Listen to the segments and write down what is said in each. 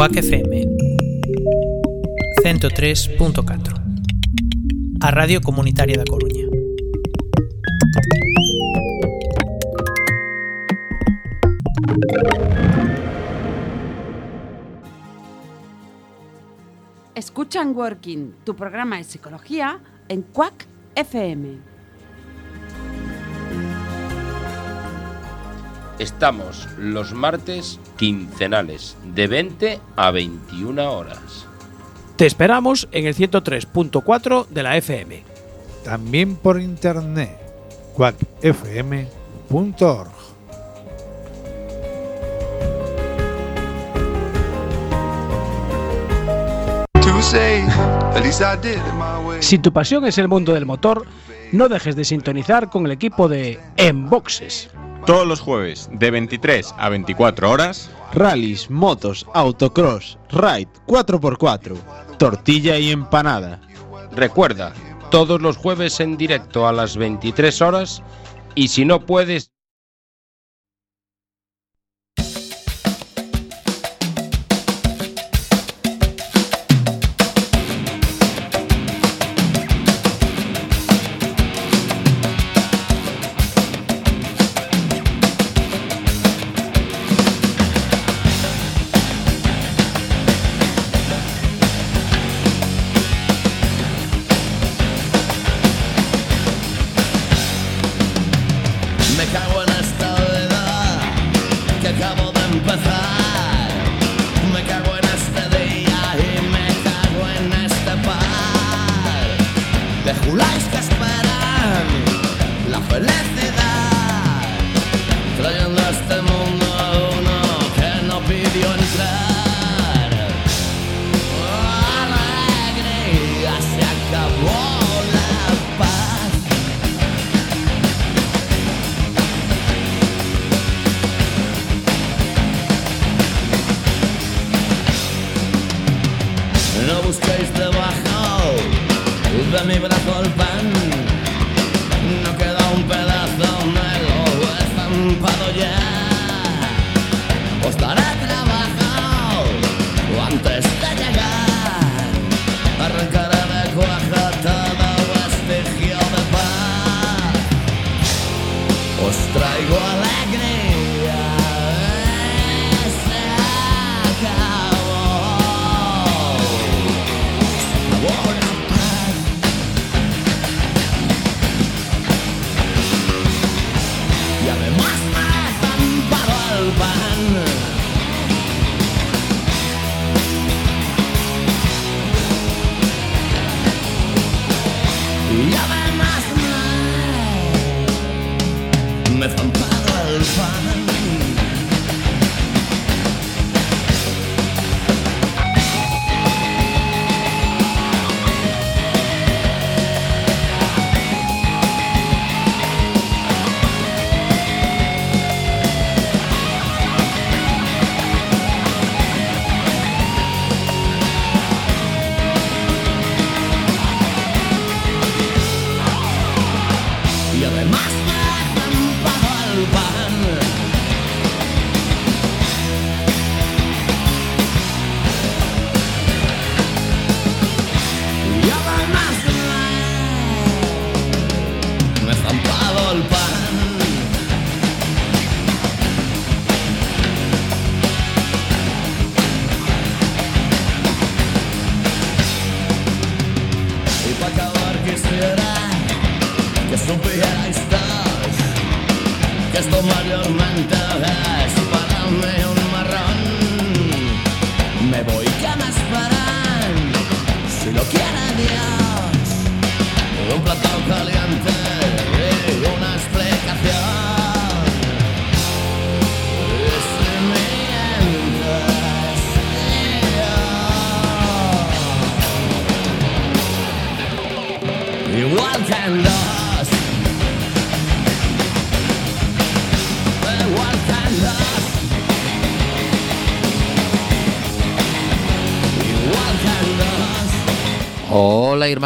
Cuac FM 103.4 A Radio Comunitaria da Coruña. Escuchan Working, tu programa de psicología en Quack FM. Estamos los martes quincenales de 20 a 21 horas. Te esperamos en el 103.4 de la FM. También por internet, quackfm.org. Si tu pasión es el mundo del motor, no dejes de sintonizar con el equipo de Enboxes. Todos los jueves de 23 a 24 horas, rallies, motos, autocross, ride 4x4, tortilla y empanada. Recuerda, todos los jueves en directo a las 23 horas y si no puedes...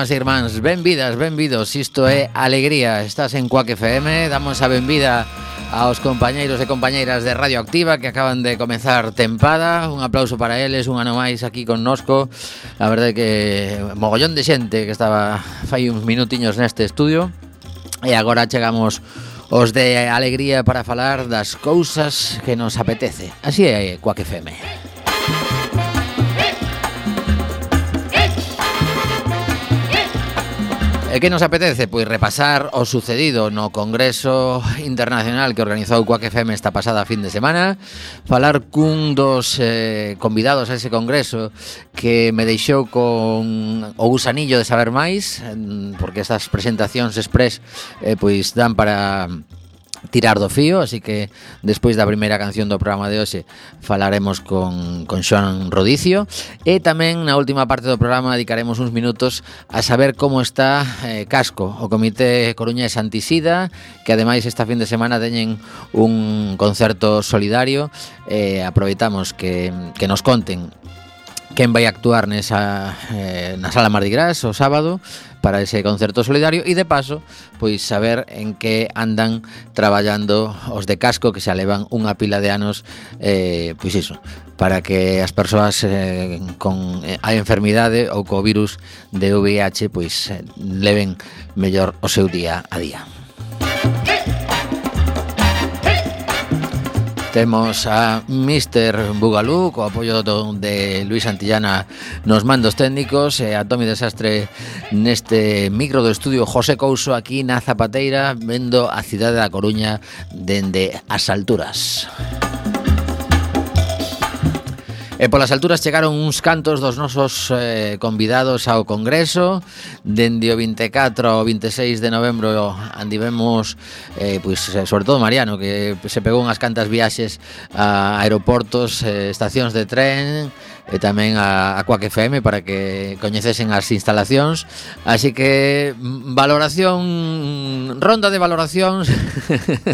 irmás e irmáns, benvidas, benvidos, isto é Alegría, estás en Cuac FM, damos a benvida aos compañeiros e compañeiras de Radio Activa que acaban de comezar tempada, un aplauso para eles, un ano máis aquí con nosco, a verdade que mogollón de xente que estaba fai uns minutiños neste estudio, e agora chegamos os de Alegría para falar das cousas que nos apetece, así é Cuac FM. Eh, e que nos apetece? Pois repasar o sucedido no Congreso Internacional que organizou Coac FM esta pasada fin de semana Falar cun dos eh, convidados a ese congreso que me deixou con o gusanillo de saber máis mm, Porque estas presentacións express eh, pois dan para tirar do fío, así que despois da primeira canción do programa de hoxe falaremos con, con Xoan Rodicio. E tamén na última parte do programa dedicaremos uns minutos a saber como está eh, Casco, o Comité Coruña de Santisida, que ademais esta fin de semana teñen un concerto solidario e eh, aproveitamos que, que nos conten quen vai actuar nesa, eh, na Sala Mardi Gras o sábado para ese concerto solidario e de paso, pois saber en que andan traballando os de casco que se alevan unha pila de anos eh, pois iso, para que as persoas eh, con eh, a enfermidade ou co virus de VIH pois eh, leven mellor o seu día a día. Temos a Mr. Bugalú co apoio do, de Luis Santillana nos mandos técnicos e a Tomi Desastre neste micro do estudio José Couso aquí na Zapateira vendo a cidade da Coruña dende as alturas. Música E polas alturas chegaron uns cantos dos nosos eh, convidados ao Congreso. Dende o 24 ao 26 de novembro andivemos, eh, pois, eh, sobre todo Mariano Que se pegou unhas cantas viaxes a aeroportos, eh, estacións de tren E tamén a, a Quack FM para que coñecesen as instalacións. Así que mm, valoración, ronda de valoracións.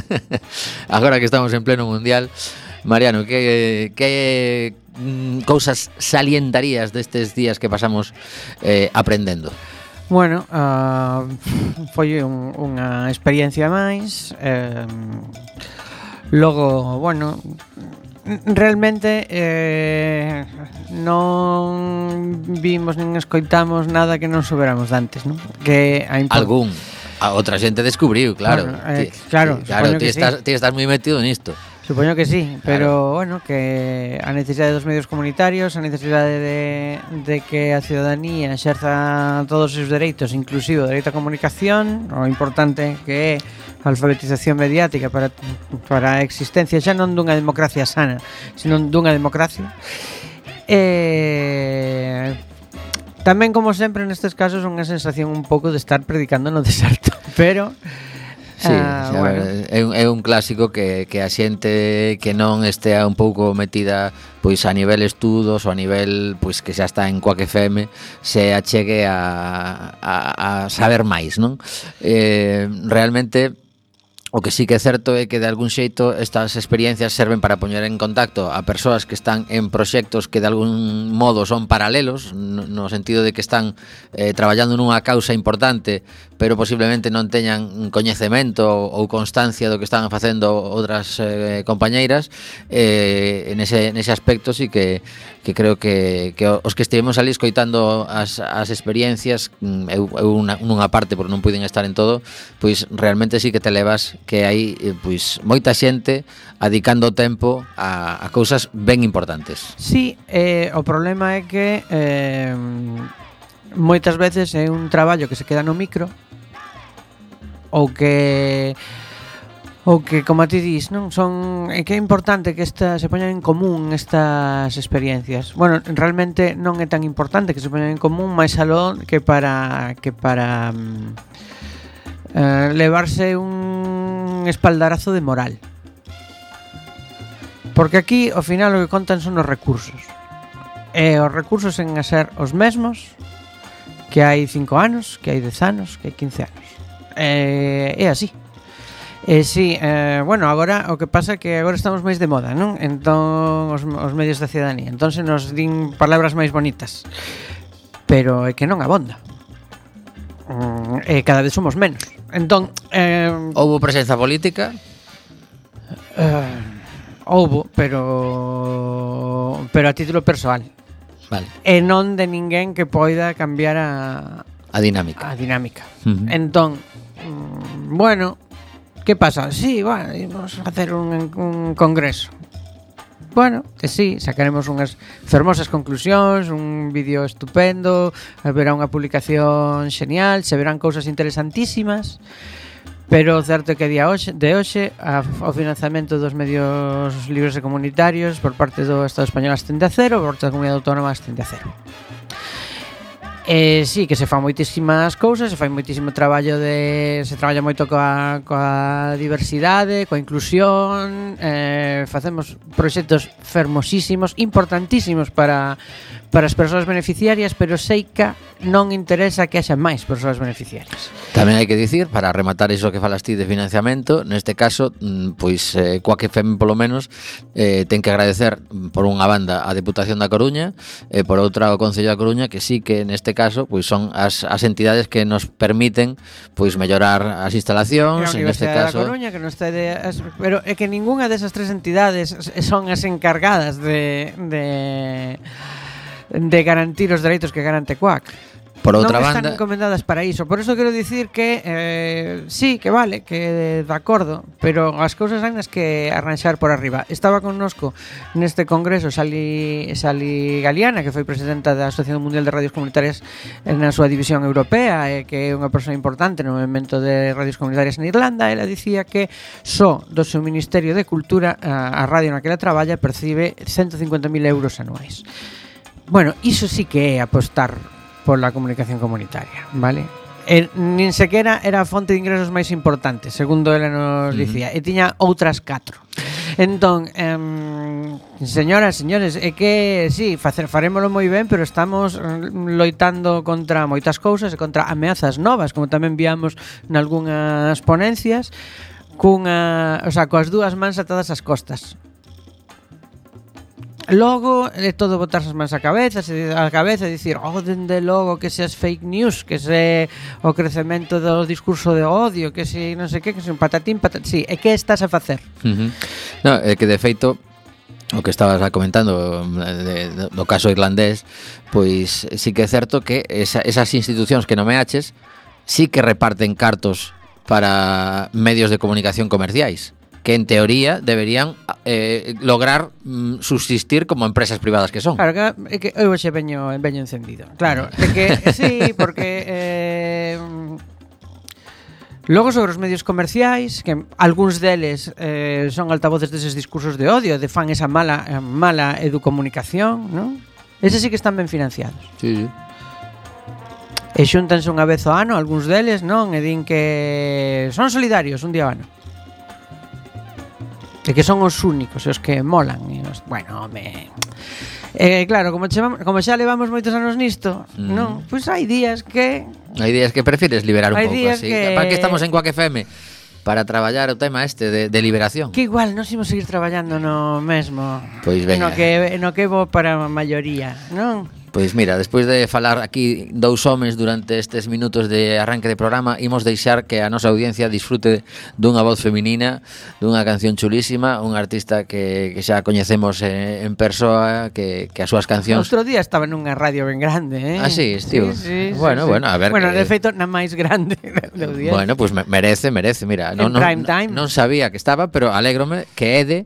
Agora que estamos en pleno mundial Mariano, que, que mm, cousas salientarías destes días que pasamos eh, aprendendo? Bueno, uh, foi un, unha experiencia máis eh, Logo, bueno, realmente eh, non vimos nin escoitamos nada que non soberamos dantes, non? Que a Algún, a outra xente descubriu, claro. Bueno, eh, claro, ti, claro, ti estás, sí. ti estás moi metido nisto. Supoño que sí, pero claro. bueno, que a necesidade dos medios comunitarios, a necesidade de, de que a ciudadanía exerza todos os seus dereitos, inclusive o dereito á comunicación, o importante que é a alfabetización mediática para, para a existencia xa non dunha democracia sana, senón dunha democracia. Eh, tamén, como sempre, nestes casos, unha sensación un pouco de estar predicando no deserto, pero... Sí, ah, xa, bueno. é, un, é un clásico que, que a xente que non estea un pouco metida pois a nivel estudos ou a nivel pois que xa está en Coac FM se achegue a, a, a saber máis, non? Eh, realmente O que sí que é certo é que de algún xeito estas experiencias serven para poñer en contacto a persoas que están en proxectos que de algún modo son paralelos, no sentido de que están eh, traballando nunha causa importante, pero posiblemente non teñan coñecemento ou constancia do que están facendo outras eh, compañeiras, eh, en, ese, en ese aspecto sí que que creo que, que os que estivemos ali escoitando as, as experiencias mm, eu, eu unha, nunha parte porque non puiden estar en todo pois realmente sí que te levas que hai eh, pois moita xente adicando tempo a, a cousas ben importantes. Sí, eh, o problema é que eh, moitas veces é un traballo que se queda no micro ou que Ou que, como ti dis, non son é que é importante que esta se poñan en común estas experiencias. Bueno, realmente non é tan importante que se poñan en común, máis aló que para que para um, eh, levarse un espaldarazo de moral. Porque aquí, ao final, o que contan son os recursos. E os recursos en a ser os mesmos que hai 5 anos, que hai 10 anos, que hai 15 anos. E é así. Eh, sí, eh, bueno, agora o que pasa é que agora estamos máis de moda, non? Entón, os, os medios da cidadanía. Entón se nos din palabras máis bonitas. Pero é que non abonda. Mm, eh, cada vez somos menos. Entón, eh, houbo presenza política? Eh, houbo, pero pero a título persoal. Vale. E non de ninguén que poida cambiar a a dinámica. A dinámica. Uh -huh. Entón, mm, bueno, Que pasa? Sí, bueno, a facer un, un congreso bueno, que sí, sacaremos unhas fermosas conclusións, un vídeo estupendo, haberá unha publicación xenial, se verán cousas interesantísimas, pero o certo é que día hoxe, de hoxe a, o financiamento dos medios libres e comunitarios por parte do Estado español ascende a cero, por parte da Comunidade Autónoma ascende a cero. Eh, sí, que se fan moitísimas cousas, se fai moitísimo traballo de se traballa moito coa, coa diversidade, coa inclusión, eh, facemos proxectos fermosísimos, importantísimos para para as persoas beneficiarias, pero sei que non interesa que haxa máis persoas beneficiarias. Tamén hai que dicir, para rematar iso que falas ti de financiamento, neste caso, mm, pois eh, coa que FEM polo menos eh, ten que agradecer mm, por unha banda a Deputación da Coruña e eh, por outra o Concello da Coruña que sí que neste caso pois son as, as entidades que nos permiten pois mellorar as instalacións, en este caso. Da Coruña que non está de... as, pero é que ningunha desas tres entidades son as encargadas de de de garantir os dereitos que garante Cuac. Por outra non banda, están encomendadas para iso. Por eso quero dicir que eh, sí, que vale, que de acordo, pero as cousas hai nas que arranxar por arriba. Estaba connosco neste congreso Sali, Sali Galiana, que foi presidenta da Asociación Mundial de Radios Comunitarias na súa división europea, e que é unha persoa importante no movimento de radios comunitarias en Irlanda. Ela dicía que só do seu Ministerio de Cultura a, a radio na que ela traballa percibe 150.000 euros anuais. Bueno, iso sí que é apostar pola comunicación comunitaria, vale? E, nin sequera era a fonte de ingresos máis importante, segundo ela nos dicía, uh -huh. e tiña outras catro. Entón, em, señoras, señores, é que sí, facer farémolo moi ben, pero estamos mm, loitando contra moitas cousas e contra ameazas novas, como tamén viamos nalgúnas ponencias, cunha, o sea, coas dúas mans atadas ás costas Logo é todo botarse as mans á cabeza, se a cabeza e dicir, "Oh, dende logo que seas fake news, que se o crecemento do discurso de odio, que se non sei que, que se un patatín, patatín, sí, e que estás a facer?" Uh -huh. No, é que de feito o que estabas comentando de, de, do caso irlandés, pois sí que é certo que esa, esas institucións que non me haches sí que reparten cartos para medios de comunicación comerciais que en teoría deberían eh, lograr mm, subsistir como empresas privadas que son. Claro, que, eh, que eu xe veño, veño encendido. Claro, é que sí, porque eh, Logo sobre os medios comerciais, que algúns deles eh, son altavoces deses discursos de odio, de fan esa mala eh, mala educomunicación, non? Ese sí que están ben financiados. Sí, sí. E xúntanse unha vez ao ano, algúns deles, non? E din que son solidarios un día ao ano. E que son os únicos, os que molan. E os, bueno, me... Eh, claro, como, chevamos, como xa levamos moitos anos nisto, mm. non? Pois hai días que... Hai días que prefires liberar un pouco, así. Que... Para que estamos en Coaque FM para traballar o tema este de, de liberación. Que igual nos imos seguir traballando no mesmo. Pois veña. No que, no que vou para a maioría, non? Pois mira, despois de falar aquí dous homes durante estes minutos de arranque de programa, imos deixar que a nosa audiencia disfrute dunha voz feminina, dunha canción chulísima, un artista que, que xa coñecemos en, en persoa, que, que as súas cancións... Outro día estaba nunha radio ben grande, eh? Ah, sí, estivo. Sí, sí, bueno, sí, bueno, a ver... Bueno, que... de feito, na máis grande de audiencia. Bueno, pois pues merece, merece, mira. En non, non, time. non sabía que estaba, pero alégrome que é de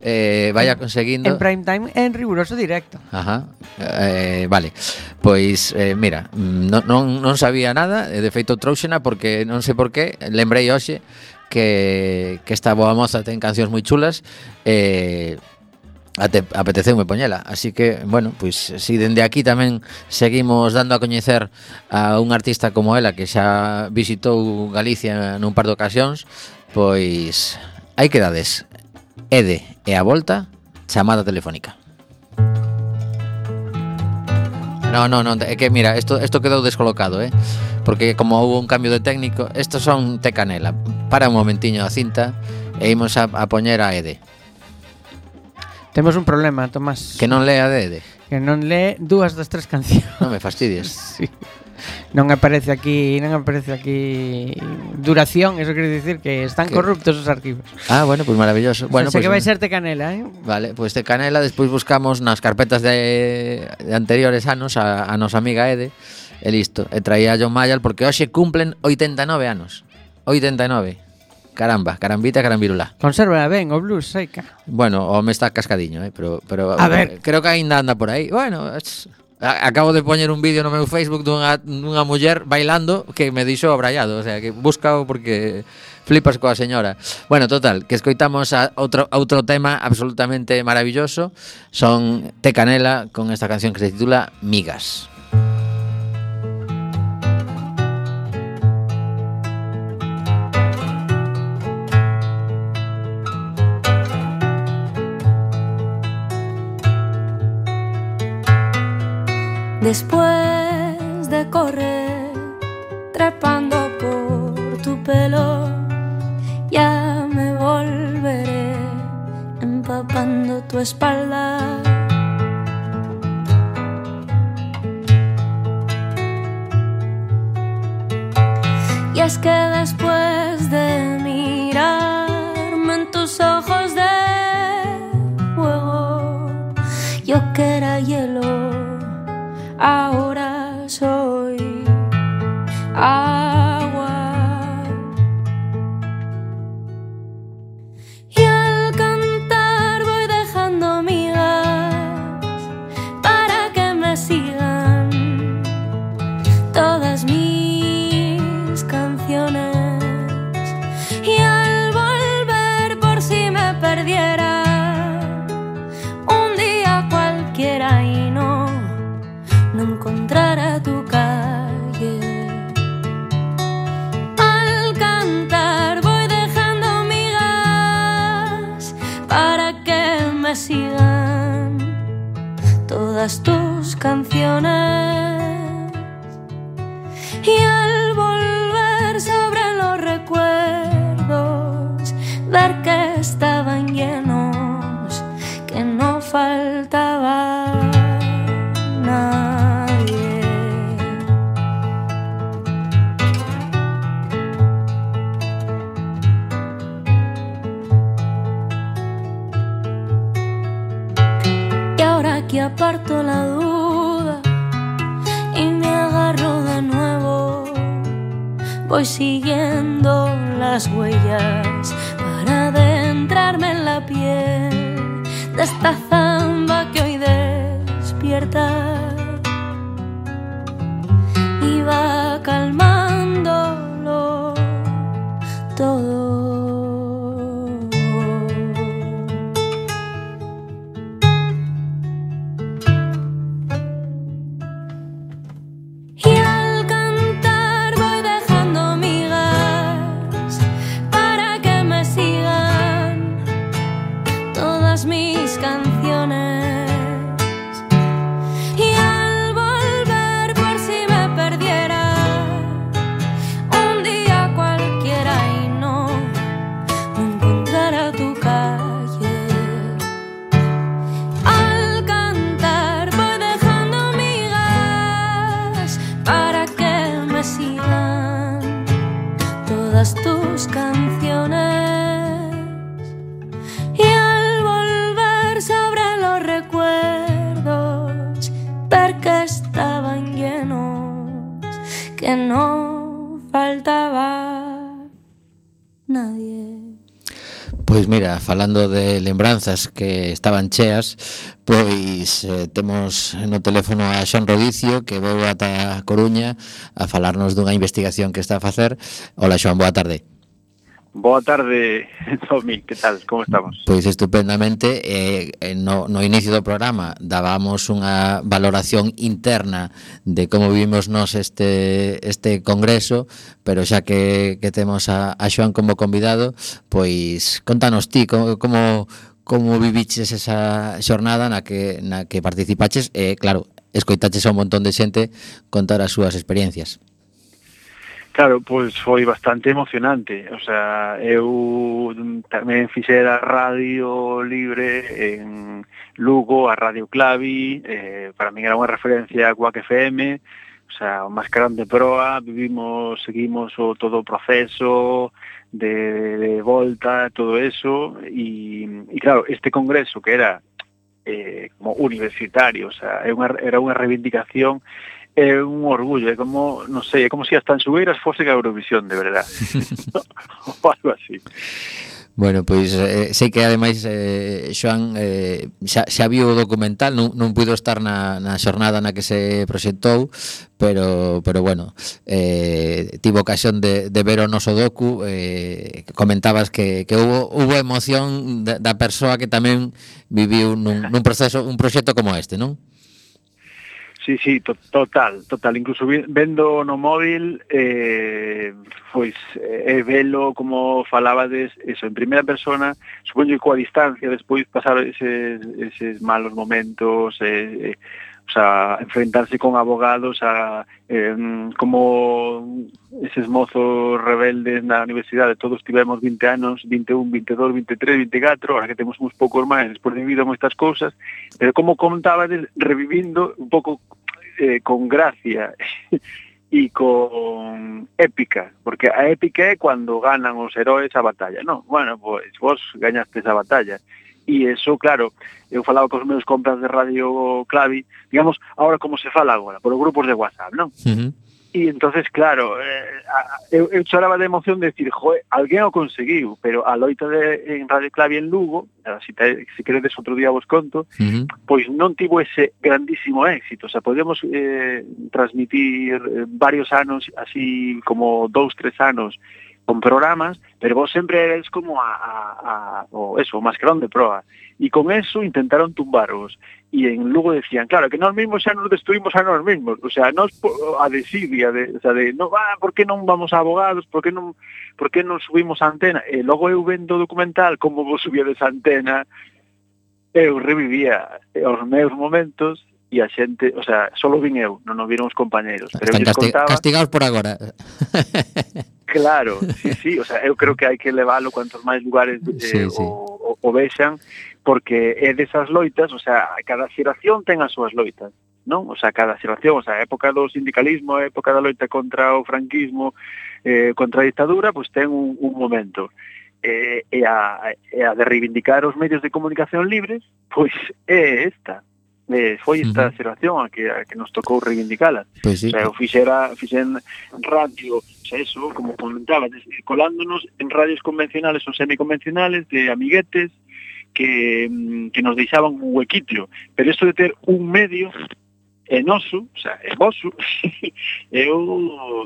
eh, vaya conseguindo. En prime time en riguroso directo. Ajá, eh, vale. Pois, eh, mira, mm, non, non, non sabía nada eh, De feito trouxena porque non sei por qué, Lembrei hoxe que, que esta boa moza ten cancións moi chulas E... Eh, Ate, apeteceume poñela. Así que, bueno, pois si dende aquí tamén Seguimos dando a coñecer A un artista como ela Que xa visitou Galicia nun par de ocasións Pois, aí quedades. Ede, e a volta chamada telefónica. No, no, no, é que mira, isto, isto quedou descolocado, eh? Porque como houve un cambio de técnico, estos son te canela. Para un momentiño a cinta e imos a, a poñer a Ede. Temos un problema, Tomás. Que non lea de Ede. Que non lee dúas das tres cancións. Non me fastidies. sí non aparece aquí, non aparece aquí duración, eso quer dicir que están que... corruptos os arquivos. Ah, bueno, pois pues maravilloso. Bueno, Pensé pues, que vai ser Tecanela, eh? Vale, pois pues Tecanela despois buscamos nas carpetas de, de anteriores anos a, a nosa amiga Ede e listo. E traía a John Mayall porque hoxe cumplen 89 anos. 89. Caramba, carambita, carambirula. Conserva ben, o blues seica. Bueno, o me está cascadiño, eh, pero pero a ver. creo que aínda anda por aí. Bueno, es... Acabo de poñer un vídeo no meu Facebook dunha, dunha muller bailando que me dixo abrallado, o sea, que buscao porque flipas coa señora. Bueno, total, que escoitamos a outro, outro tema absolutamente maravilloso, son Tecanela con esta canción que se titula Migas. Después de correr, trepando por tu pelo, ya me volveré empapando tu espalda. Y es que después lembranzas que estaban cheas, pois eh, temos no teléfono a Xan Rodicio que veu ata a Coruña a falarnos dunha investigación que está a facer. Ola Xoan, boa tarde. Boa tarde, Tommy, que tal, como estamos? Pois estupendamente, eh, eh, no, no inicio do programa dábamos unha valoración interna de como vivimos nos este, este congreso, pero xa que, que temos a, a Xoan como convidado, pois contanos ti como, como, como viviches esa xornada na que, na que participaches e, eh, claro, escoitaches a un montón de xente contar as súas experiencias. Claro, pois foi bastante emocionante, o sea, eu tamén fixera radio libre en Lugo, a Radio Clavi, eh, para min era unha referencia a Quack FM, o sea, o máis grande proa, vivimos, seguimos o todo o proceso de, de volta, todo eso, e, e claro, este congreso que era eh, como universitario, o sea, era unha, era unha reivindicación é un orgullo, é como, non sei, é como se as tanxugueiras fose a Eurovisión, de verdade. o algo así. Bueno, pois eh, sei que ademais eh, Xoan eh, xa, xa viu o documental non, non puido estar na, na xornada na que se proxectou pero, pero bueno eh, tivo ocasión de, de ver o noso docu eh, comentabas que, que hubo, hubo emoción da, da persoa que tamén viviu nun, nun proceso un proxecto como este, non? Sí, sí, to total, total. Incluso vendo no móvil, eh, pois eh, velo, como falabades, eso, en primeira persona, supoño que coa distancia, despois pasar eses, eses malos momentos, eh, eh o sea, enfrentarse con abogados a eh, como eses mozos rebeldes na universidade, todos tivemos 20 anos, 21, 22, 23, 24, ahora que temos uns poucos máis, por debido a moitas cousas, pero como contabades, revivindo un pouco eh, con gracia e con épica, porque a épica é cando ganan os heróis a batalla, non? Bueno, pois vos gañaste esa batalla, e eso, claro, eu falaba cos meus compras de radio clavi, digamos, ahora como se fala agora, por os grupos de WhatsApp, non? Uh -huh. E entonces claro, eh, eu, eu choraba de emoción de decir, joe, alguén o conseguiu, pero a loita de, en Radio Clavi en Lugo, si, te, si queredes outro día vos conto, uh -huh. pois non tivo ese grandísimo éxito. O sea, podemos eh, transmitir eh, varios anos, así como dous, tres anos, con programas, pero vos sempre eres como a, a, a o eso, o mascarón de proa. E con eso intentaron tumbaros. E en Lugo decían, claro, que nós mesmos xa nos destruimos a nós mesmos. O sea, nós a desidia, de, o sea, de, no, ah, por que non vamos a abogados, por que non, por que non subimos a antena? E logo eu vendo o documental como vos subíades a antena, eu revivía eh, os meus momentos e a xente, o sea, só vin eu, non o viron os compañeiros. Pero Están casti contaba... castigados por agora. Claro, sí, sí, o sea, eu creo que hai que leválo cuantos máis lugares eh, sí, sí. O, o, o vexan, porque é desas loitas, o sea, cada xeración ten as súas loitas, non? O sea, cada xeración, o sea, a época do sindicalismo, a época da loita contra o franquismo, eh, contra a dictadura, pois pues ten un, un momento. Eh, e, a, e a de reivindicar os medios de comunicación libres, pois é esta, eh, foi esta uh xeración a que, a que nos tocou reivindicala. Pois pues sí. Eh, o sea, eu fixera, fixen radio, xa eso, como comentaba, colándonos en radios convencionales ou semiconvencionales de amiguetes que, mm, que nos deixaban un huequitio. Pero isto de ter un medio é noso, o sea, é oso, eu,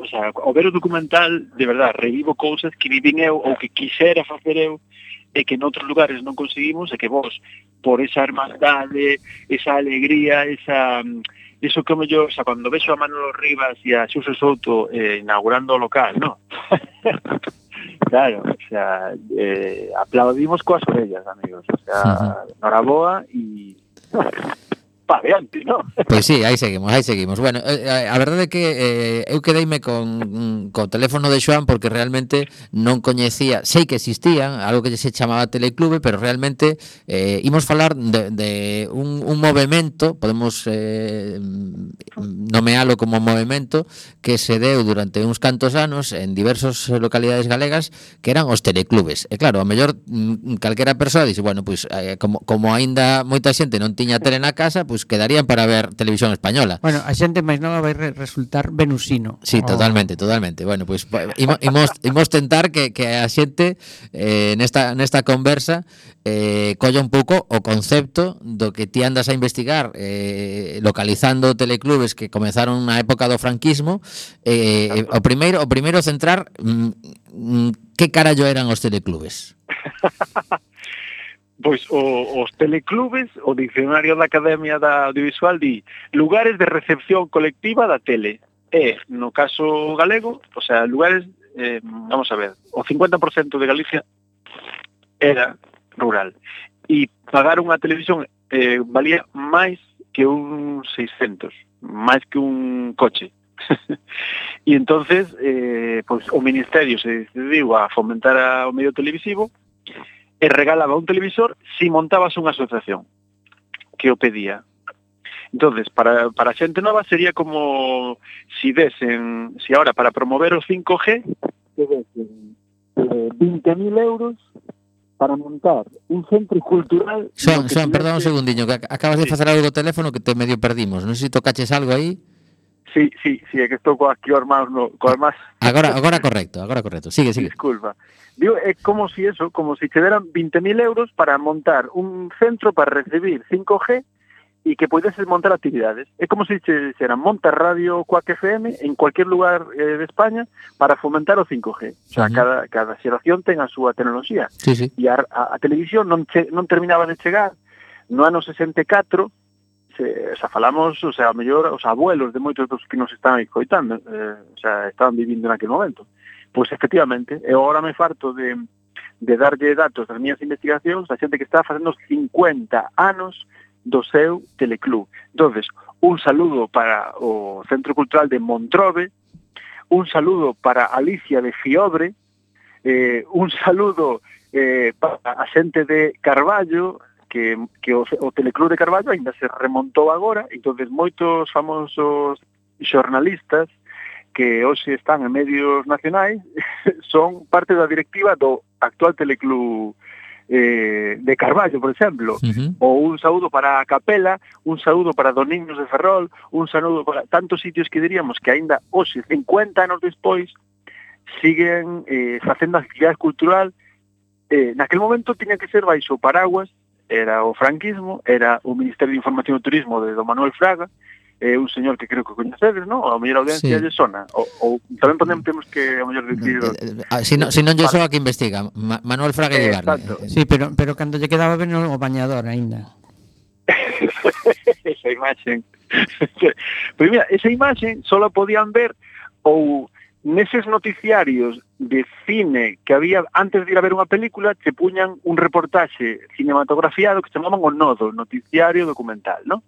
o sea, ao ver o documental, de verdad, revivo cousas que vivín eu ou que quixera facer eu e que en outros lugares non conseguimos e que vos por esa hermandade, esa alegría, esa mm, iso que me yo, o sea, cando vexo a Manolo Rivas e a Xuxo Souto eh, inaugurando o local, no? claro, o sea, eh, aplaudimos coas orellas, amigos, o sea, uh -huh. noraboa e pa adiante, ¿no? Pois pues sí, aí seguimos, aí seguimos. Bueno, eh, eh, a verdade é que eh, eu quedeime con, co teléfono de Xoan porque realmente non coñecía, sei que existían, algo que se chamaba Teleclube, pero realmente eh, imos falar de, de un, un movimento, podemos eh, nomealo como movimento, que se deu durante uns cantos anos en diversas localidades galegas que eran os teleclubes. E claro, a mellor mm, calquera persoa dice, bueno, pois pues, eh, como, como aínda moita xente non tiña tele na casa, pois pues quedarían para ver televisión española. Bueno, a xente máis nova vai re resultar venusino. Sí, o... totalmente, totalmente. Bueno, pois pues, imos, imos tentar que, que a xente eh, nesta, nesta conversa eh, colla un pouco o concepto do que ti andas a investigar eh, localizando teleclubes que comenzaron na época do franquismo eh, eh, o primeiro o primeiro centrar mm, mm, que carallo eran os teleclubes. Pois o, os teleclubes, o Diccionario da Academia da Audiovisual di lugares de recepción colectiva da tele. E, no caso galego, o sea, lugares, eh, vamos a ver, o 50% de Galicia era rural. E pagar unha televisión eh, valía máis que un 600, máis que un coche. e entonces eh, pois, o Ministerio se decidiu a fomentar a, o medio televisivo e regalaba un televisor si montabas unha asociación que o pedía. Entonces, para, para a xente nova sería como si desen, si ahora para promover o 5G, que desen eh, 20.000 euros para montar un centro cultural... Son, son, perdón un segundiño, que acabas sí. de facer algo do teléfono que te medio perdimos. Non sei se tocaches algo aí. Sí, sí, sí, é que estou co aquí armados no, co armas. Agora, agora correcto, agora correcto. Sigue, sigue. Disculpa. Digo, é como si eso, como si te deran 20.000 euros para montar un centro para recibir 5G e que puedes montar actividades. É como se te dixeran, monta Radio Quack FM en cualquier lugar eh, de España para fomentar o 5G. O sea, cada, cada xeración ten a súa tecnoloxía. Sí, sí. E a, a, a televisión non, che, non terminaba de chegar no ano 64 se, xa falamos, o sea, mellor os abuelos de moitos dos que nos están coitando, eh, o sea, estaban vivindo naquele momento. Pois efectivamente, e agora me farto de, de darlle datos das miñas investigacións a xente que está facendo 50 anos do seu teleclub. Entonces, un saludo para o Centro Cultural de Montrove, un saludo para Alicia de Fiobre, eh, un saludo eh, para a xente de Carballo, que, que o, o Teleclub de Carballo ainda se remontou agora, entonces moitos famosos xornalistas que hoxe están en medios nacionais son parte da directiva do actual Teleclub eh, de Carballo, por exemplo, uh -huh. ou un saúdo para a Capela, un saúdo para Doniños de Ferrol, un saúdo para tantos sitios que diríamos que aínda hoxe, 50 anos despois, siguen eh, facendo actividade cultural eh, naquel momento tiña que ser baixo paraguas era o franquismo, era o Ministerio de Información e Turismo de Don Manuel Fraga, é un señor que creo que coñecedes, non? A mellor audiencia sí. lle sona. O, ou tamén podemos temos que a mellor dicir... Ah, si, no, si non lle soa que investiga. Ma, Manuel Fraga eh, Exacto. Sí, pero, pero cando lle quedaba ben o bañador aínda. esa imaxen. pois mira, esa imaxen só podían ver ou neses noticiarios de cine que había antes de ir a ver unha película che puñan un reportaxe cinematografiado que chamaban o nodo, noticiario documental, ¿no?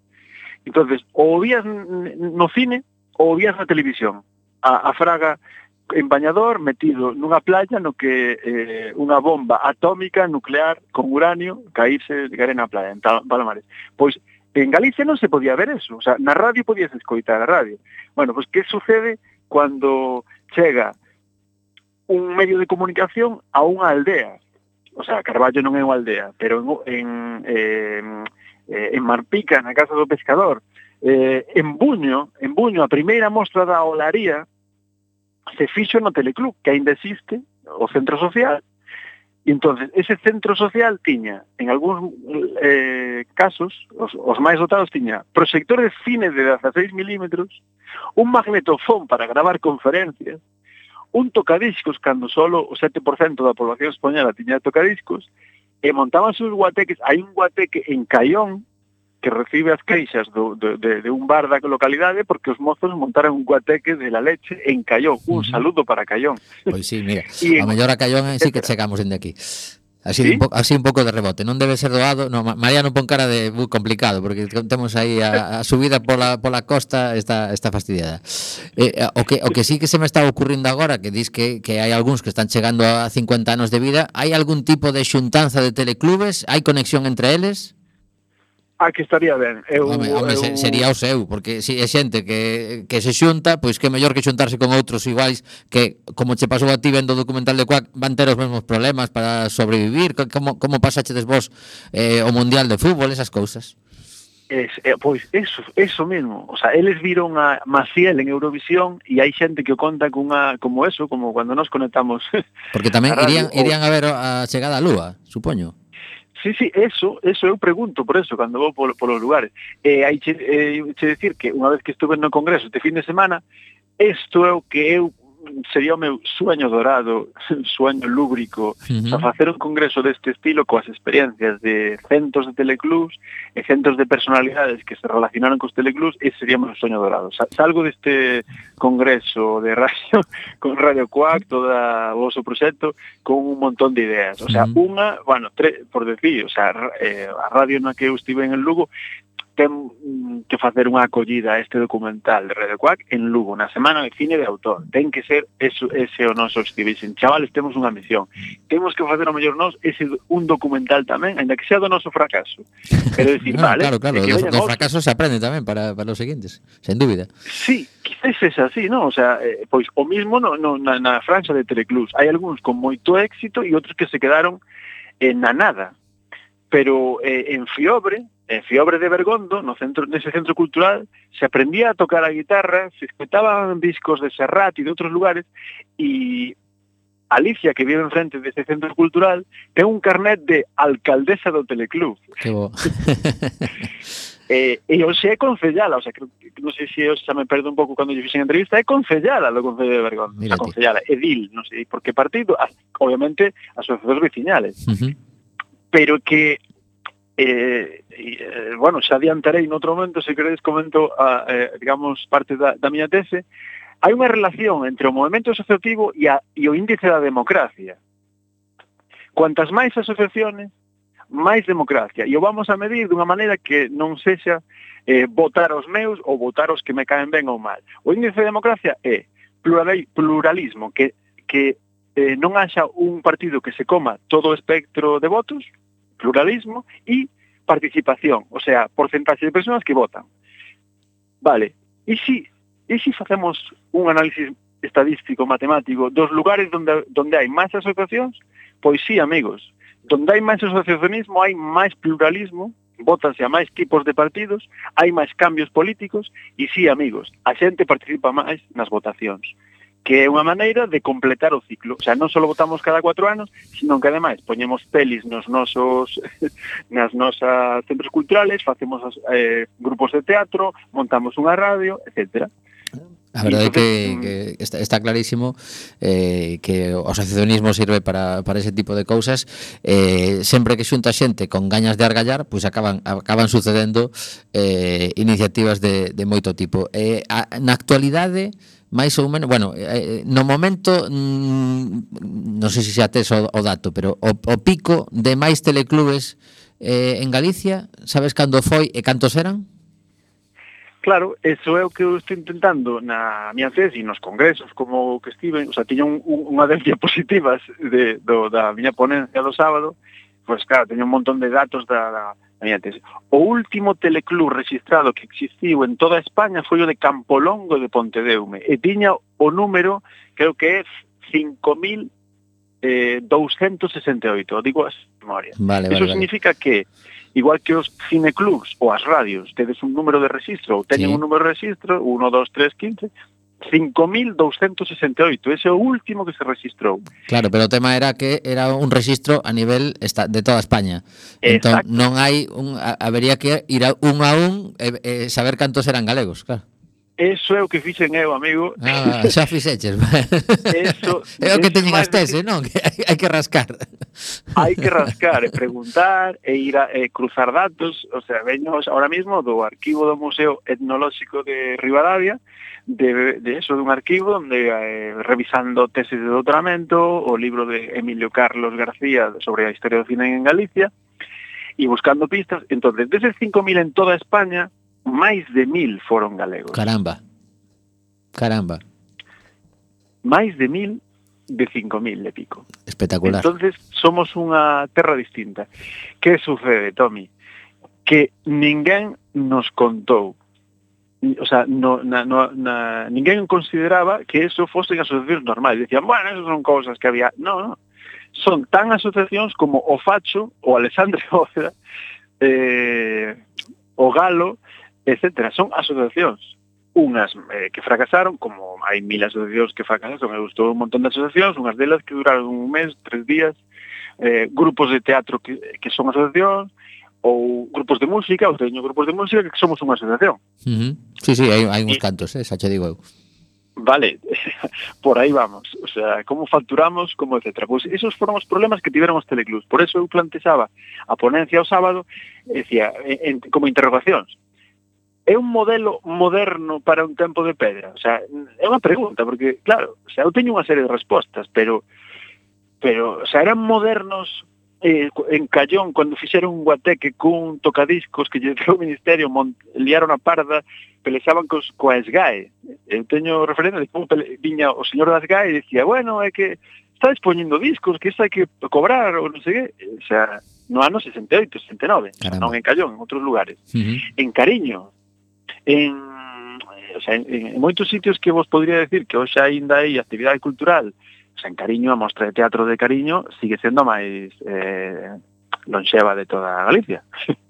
Entonces, o vías no cine ou vías na televisión. A, a Fraga en bañador metido nunha playa no que eh, unha bomba atómica nuclear con uranio caírse de arena na playa en Palomares. Pois en Galicia non se podía ver eso, o sea, na radio podías escoitar a radio. Bueno, pois que sucede? cando chega un medio de comunicación a unha aldea. O sea, Carballo non é unha aldea, pero en, en, en, eh, en Marpica, na Casa do Pescador, eh, en Buño, en Buño, a primeira mostra da Olaría se fixo no Teleclub, que ainda existe, o centro social, E ese centro social tiña, en algúns eh, casos, os, os máis dotados tiña proxector de cine de 16 milímetros, un magnetofón para gravar conferencias, un tocadiscos cando solo o 7% da población española tiña tocadiscos, e montaban sus guateques, hai un guateque en Caión, que recibe as queixas do, de, de, de un bar da localidade porque os mozos montaron un guateque de la leche en Cayón. Un saludo para Cayón. Pois pues sí, mira, y a mellor a Callón sí que chegamos dende aquí. Así, ¿Sí? un po, así un pouco de rebote, non debe ser doado, no, Mariano pon cara de muy complicado, porque temos aí a, a subida pola, pola costa está, está fastidiada. Eh, o, que, o que sí que se me está ocurrindo agora, que dis que, que hai algúns que están chegando a 50 anos de vida, hai algún tipo de xuntanza de teleclubes? Hai conexión entre eles? a que estaría ben. Eu, home, home, eu... Sería o seu, porque si é xente que, que se xunta, pois que mellor que xuntarse con outros iguais que, como che pasou a ti vendo o documental de Cuac, van ter os mesmos problemas para sobrevivir, como, como pasaxedes vos eh, o Mundial de Fútbol, esas cousas. Es, eh, pois eso, eso mesmo, o sea, eles viron a Maciel en Eurovisión e hai xente que o conta cunha como eso, como cando nos conectamos. Porque tamén a radio, irían, irían a ver a chegada á lúa, supoño. Sí, sí, eso, eso eu pregunto por eso cando vou polo, polos lugares. E eh, hai che, eh, che decir que unha vez que estuve no congreso este fin de semana, isto é o que eu sería o meu sueño dorado, sueño lúbrico, uh -huh. facer un congreso deste estilo coas experiencias de centos de teleclubs e centos de personalidades que se relacionaron cos teleclubs, ese sería o meu sueño dorado. Salgo deste congreso de radio con Radio Cuac, toda o vosso proxecto, con un montón de ideas. O sea, uh -huh. unha, bueno, tre, por decir, o sea, eh, a radio na que eu estive en Lugo ten que facer unha acollida a este documental de Radio Cuac en Lugo, na Semana de Cine de Autor. Ten que ser eso, ese o noso Stevenson. Chavales, temos unha misión. Temos que facer o mellor nos ese un documental tamén, ainda que sea do noso fracaso. Pero decir, no, vale, ah, claro, claro, do, do fracaso se aprende tamén para, para os seguintes, sen dúbida. Sí, quizás es así, ¿no? O sea, eh, pois o mismo no, no, na, na França de Teleclus. Hai algúns con moito éxito e outros que se quedaron eh, na nada. Pero eh, en Fiobre, en Fiobre de Bergondo, no centro, nese centro cultural, se aprendía a tocar a guitarra, se escutaban discos de Serrat e de outros lugares, e Alicia, que vive enfrente dese centro cultural, ten un carnet de alcaldesa do Teleclub. Que bo. Eh, e hoxe é concellala, o sea, creo non sei se xa me perdo un pouco cando lle fixen entrevista, é concellala do Concello de Bergón, ti. concellala, edil, non sei por que partido, as- obviamente asociacións veciñales, Ujú. pero que E, e, bueno, xa adiantarei noutro momento, se queredes comento, a, eh, digamos, parte da, da miña tese, hai unha relación entre o movimento asociativo e, a, e o índice da democracia. Cuantas máis asociaciones, máis democracia. E o vamos a medir dunha maneira que non sexa eh, votar os meus ou votar os que me caen ben ou mal. O índice de democracia é pluralismo, que, que eh, non haxa un partido que se coma todo o espectro de votos, pluralismo e participación, o sea, porcentaxe de persoas que votan. Vale, e si, e si facemos un análisis estadístico, matemático, dos lugares donde, donde hai máis asociacións, pois sí, amigos, donde hai máis asociacionismo hai máis pluralismo, votanse a máis tipos de partidos, hai máis cambios políticos, e sí, amigos, a xente participa máis nas votacións que é unha maneira de completar o ciclo. O sea, non só votamos cada cuatro anos, sino que ademais poñemos pelis nos nosos nas nosas centros culturales, facemos eh, grupos de teatro, montamos unha radio, etcétera. A verdade é que, que está, está clarísimo eh, que o asociacionismo sirve para, para ese tipo de cousas eh, sempre que xunta xente con gañas de argallar pois pues acaban acaban sucedendo eh, iniciativas de, de moito tipo eh, a, na actualidade eh, máis ou menos, bueno, eh, eh, no momento mm, non sei se xa tes o, o dato, pero o, o pico de máis teleclubes eh, en Galicia, sabes cando foi e cantos eran? Claro, eso é o que eu estou intentando na miña tese e nos congresos como que estive, o sea, tiña un, un, unha das diapositivas de, do, da miña ponencia do sábado, pois pues, claro, teño un montón de datos da, da Mirantes. O último teleclub registrado que existiu en toda España foi o de Campolongo de Pontedeume e tiña o número, creo que é 5.268, eh, digo as memorias. Vale, Eso vale, significa vale. que igual que os cineclubs ou as radios tedes un número de registro ou teñen sí. un número de registro, 1, 2, 3, 15, 5.268, ese é o último que se registrou. Claro, pero o tema era que era un registro a nivel esta, de toda España. Entón, Exacto. Entón non hai un habería que ir a un a un e, e saber cantos eran galegos, claro. Eso é o que fixen eu, amigo. Ah, xa fixeches. eso, é o que teñen as tese, non? Que hai, hai que rascar. Hai que rascar e preguntar e ir a e cruzar datos. O sea, veño ahora mismo do arquivo do Museo Etnolóxico de Rivadavia, de, de eso, dun arquivo onde eh, revisando teses de doutoramento, o libro de Emilio Carlos García sobre a historia do cine en Galicia, e buscando pistas. Entonces, deses 5.000 en toda España, máis de mil foron galegos. Caramba, caramba. Máis de mil de 5.000 e pico. Espectacular. Entonces somos unha terra distinta. Que sucede, Tommy? Que ninguén nos contou o sea, no, na, no, na, ninguén consideraba que eso fosen asociacións normais. Decían, bueno, eso son cousas que había... No, no. Son tan asociacións como o Facho, o Alexandre Óveda, eh, o Galo, etcétera. Son asociacións unhas eh, que fracasaron, como hai mil asociacións que fracasaron, me gustou un montón de asociacións, unhas delas que duraron un mes, tres días, eh, grupos de teatro que, que son asociacións, ou grupos de música, ou teño grupos de música que somos unha asociación. Uh -huh. Sí, sí, hai, hai uns cantos, eh, xa che digo eu. Vale, por aí vamos. O sea, como facturamos, como etcétera. Pois pues esos foron os problemas que tiveron os teleclubs. Por eso eu plantexaba a ponencia o sábado, decía, en, en, como interrogacións é un modelo moderno para un tempo de pedra? O sea, é unha pregunta, porque, claro, o sea, eu teño unha serie de respostas, pero, pero o sea, eran modernos eh, en Callón, cando fixeron un guateque cun tocadiscos que lle deu o Ministerio, liaron a parda, pelexaban cos, coa SGAE. Eu teño referencia de como pele, viña o señor da SGAE e dicía, bueno, é que estáis poñendo discos, que isto hai que cobrar, ou non sei que. O sea, no ano 68, 69, Caramba. non en Callón, en outros lugares. Uh -huh. En Cariño, en, o sea, en, en moitos sitios que vos podría decir que hoxe aínda hai actividade cultural, o sea, en Cariño, a Mostra de Teatro de Cariño sigue sendo máis eh, lonxeva de toda Galicia.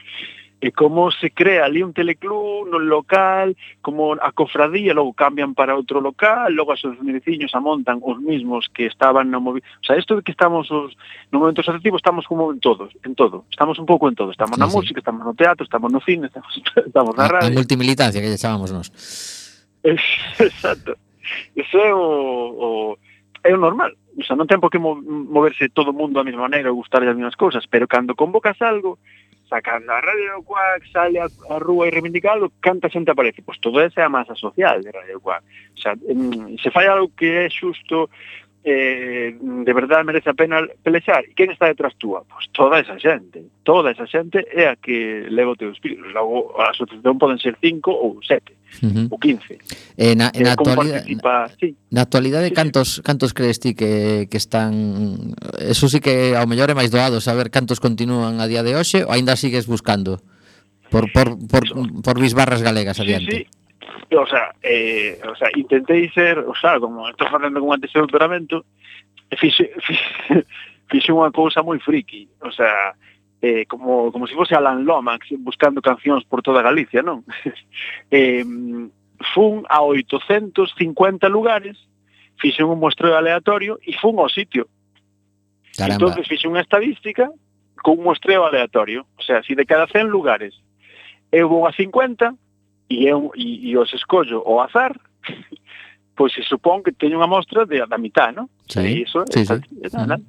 Eh, e como se crea ali un teleclub no local, como a cofradía logo cambian para outro local, logo as os veciños amontan os mismos que estaban no movi... O sea, isto de que estamos os, no momento asociativo estamos como en todos, en todo. Estamos un pouco en todo, estamos sí, na sí. música, estamos no teatro, estamos no cine, estamos, estamos na radio. A, a multimilitancia que lle chamamos nós. Exacto. Eso é o, o é o normal. O sea, non ten por que moverse todo o mundo da mesma maneira ou gustar as mesmas cousas, pero cando convocas algo, sacando a Radio Cuac, sale a, a rúa e reivindicalo, canta xente aparece? Pois todo esa é a masa social de Radio Cuac. O sea, mm, se fai algo que é xusto eh, de verdade merece a pena pelexar. E quen está detrás túa? Pois toda esa xente. Toda esa xente é a que leva o teu espírito. Logo, a asociación poden ser cinco ou sete, uh -huh. ou quince. Eh, na, na, eh, actualidade, na, sí. na actualidade, cantos, cantos crees ti que, que están... Eso sí que ao mellor é máis doado saber cantos continúan a día de hoxe ou aínda sigues buscando? Por, por, por, por, por bisbarras galegas adiante. Sí, sí o sea, eh, o sea, intentei ser, o sea, como estou facendo con antes de doutoramento, fixe, fixe, fixe unha cousa moi friki, o sea, eh, como, como se fose Alan Lomax buscando cancións por toda Galicia, non? eh, fun a 850 lugares, fixen un mostreo aleatorio e fun ao sitio. Caramba. Entonces fixe unha estadística con un mostreo aleatorio. O sea, si de cada 100 lugares eu vou a 50, e, eu, e, e os escollo ao azar, pois se supón que teño unha mostra de, da mitad, non? Sí, e iso sí, é, sí. É, uh.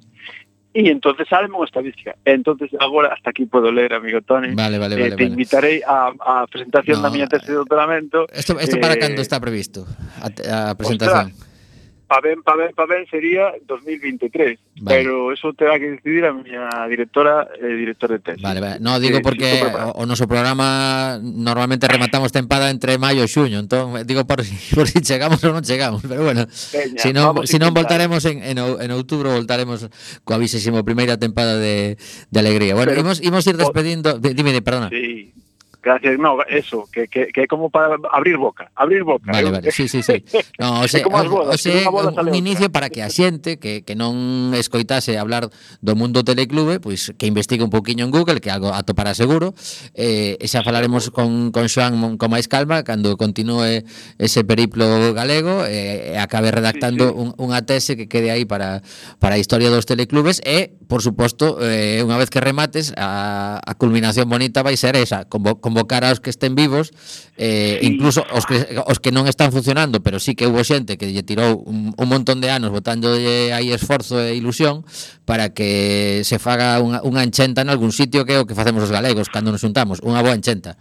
E entonces sale unha estadística. Entonces agora hasta aquí podo ler, amigo Tony. Vale, vale, eh, vale. Te vale. invitarei a, a presentación no, da miña tese de eh, doutoramento. Isto eh, para cando eh, está previsto? A, a presentación. Ostras, pa ben, pa ben, pa ben sería 2023, vale. pero eso terá que decidir a miña directora e eh, director de tesis. Vale, vale. No, digo eh, porque o, o noso programa normalmente rematamos tempada entre maio e xuño, entón digo por si, por si chegamos ou non chegamos, pero bueno, Peña, si non, si non voltaremos en, en, en outubro voltaremos coa 21ª tempada de, de alegría. Bueno, pero, imos, imos ir despedindo, o, dime, perdona. Sí, Gracias, no, eso, que, que, que é como para abrir boca, abrir boca. Vale, vale, sí, sí, sí. No, o sea, bodas, o sea un inicio outra. para que a xente que, que non escoitase hablar do mundo teleclube, pois pues, que investigue un poquinho en Google, que algo atopará seguro, eh, e xa falaremos con, con Xoan con máis calma cando continúe ese periplo galego eh, e eh, acabe redactando sí, sí. Un, unha tese que quede aí para, para a historia dos teleclubes e por suposto, eh, unha vez que remates, a, a culminación bonita vai ser esa, convo, convocar aos que estén vivos, eh, sí. incluso os que, os que non están funcionando, pero sí que hubo xente que lle tirou un, un montón de anos botándolle aí esforzo e ilusión para que se faga unha, unha enchenta en algún sitio que é o que facemos os galegos cando nos juntamos, unha boa enchenta.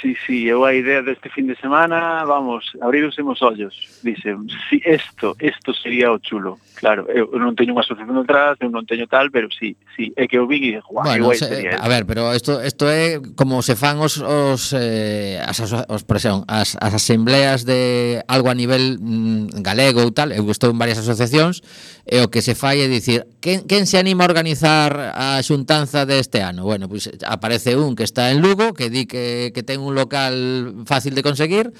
Sí, sí, eu a idea deste fin de semana, vamos, abrirse os ollos, dixen, si esto, esto sería o chulo. Claro, eu non teño unha asociación detrás, eu non teño tal, pero sí, sí, é que eu vi e dixo, bueno, guai, se, sería A ver, pero isto isto é como se fan os os eh, as, os presión, as, as asembleas de algo a nivel mm, galego ou tal, eu estou en varias asociacións, e o que se fai é dicir, quen, quen se anima a organizar a xuntanza deste ano? Bueno, pois pues aparece un que está en Lugo, que di que, que ten un local fácil de conseguir,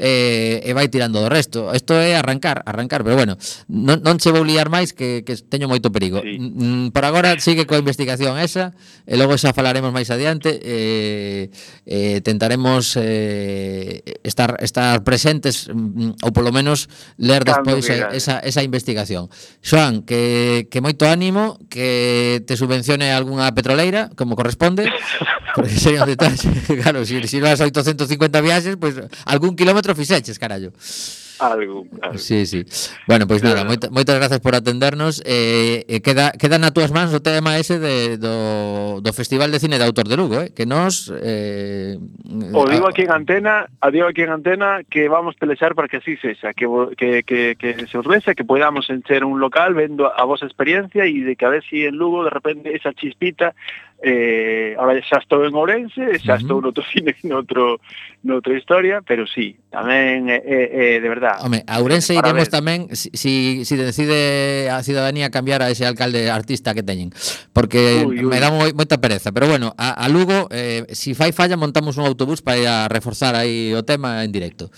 eh, e vai tirando do resto. Isto é arrancar, arrancar, pero bueno, non, non che vou liar máis que, que teño moito perigo. Sí. Mm, por agora sigue coa investigación esa, e logo xa falaremos máis adiante. Eh, eh, tentaremos eh, estar estar presentes mm, ou polo menos ler despois claro, esa, esa investigación. Xoan, que, que moito ánimo, que te subvencione algunha petroleira, como corresponde, porque sería un detalle. claro, se si, si vas a 850 viaxes, pois pues, algún kilómetro fixeches, carallo algo, algo. Sí, sí. Bueno, pois nada, moita, moitas grazas por atendernos. Eh, eh queda queda na túas mans o tema ese de do do Festival de Cine de Autor de Lugo, eh, que nos... eh O digo aquí en antena, a digo aquí en antena que vamos pelexar para que así sexa, que que que que se os vexa, que podamos encher un local vendo a, a vosa experiencia e de que a ver si en Lugo de repente esa chispita Eh, ahora xa estou en Ourense, xa estou noutro cine, noutro, noutra historia, pero sí, tamén é eh, eh, eh, de verdad. Home, a Ourense iremos ver. tamén si, si, si decide a cidadanía cambiar a ese alcalde artista que teñen, porque uy, uy. me dá moi, moita pereza, pero bueno, a, a Lugo eh, si fai falla montamos un autobús para ir a reforzar aí o tema en directo.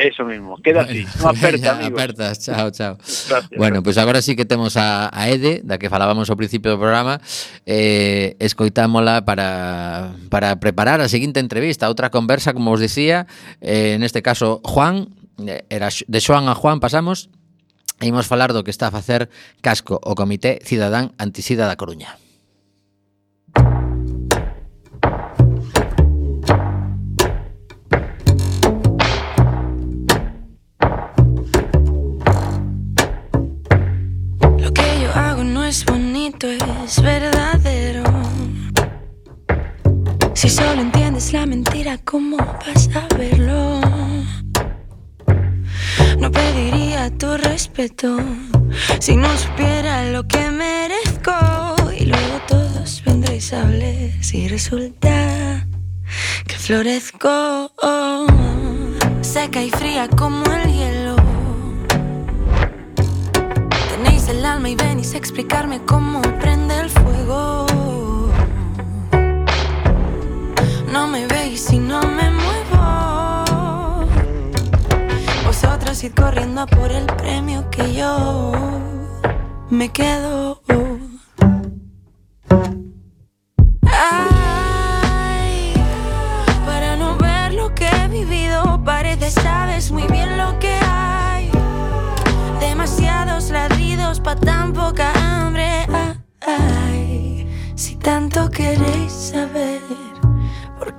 Eso mismo, queda bueno, no aperta, amigo. Apertas, chao, chao. Gracias, bueno, pois pues agora sí que temos a, a Ede, da que falábamos ao principio do programa, eh, escoitámola para, para preparar a seguinte entrevista, outra conversa, como os dicía, eh, neste caso, Juan, eh, era de Xoan a Juan pasamos, e imos falar do que está a facer Casco, o Comité Cidadán Antisida da Coruña. Es bonito, es verdadero. Si solo entiendes la mentira, ¿cómo vas a verlo? No pediría tu respeto si no supiera lo que merezco. Y luego todos vendréis a hablar si resulta que florezco. Seca y fría como el hielo. El alma y venís a explicarme cómo prende el fuego. No me veis y no me muevo. Vosotros id corriendo por el premio que yo me quedo.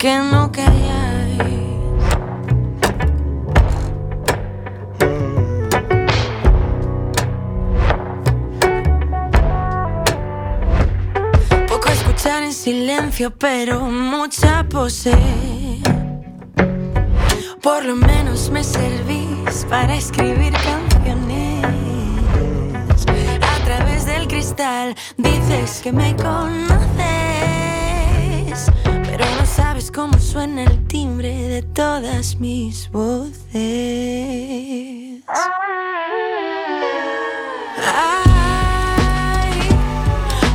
¿Por qué no calláis? Poco escuchar en silencio, pero mucha pose. Por lo menos me servís para escribir canciones. A través del cristal dices que me conoces, sabes cómo suena el timbre de todas mis voces. Ay,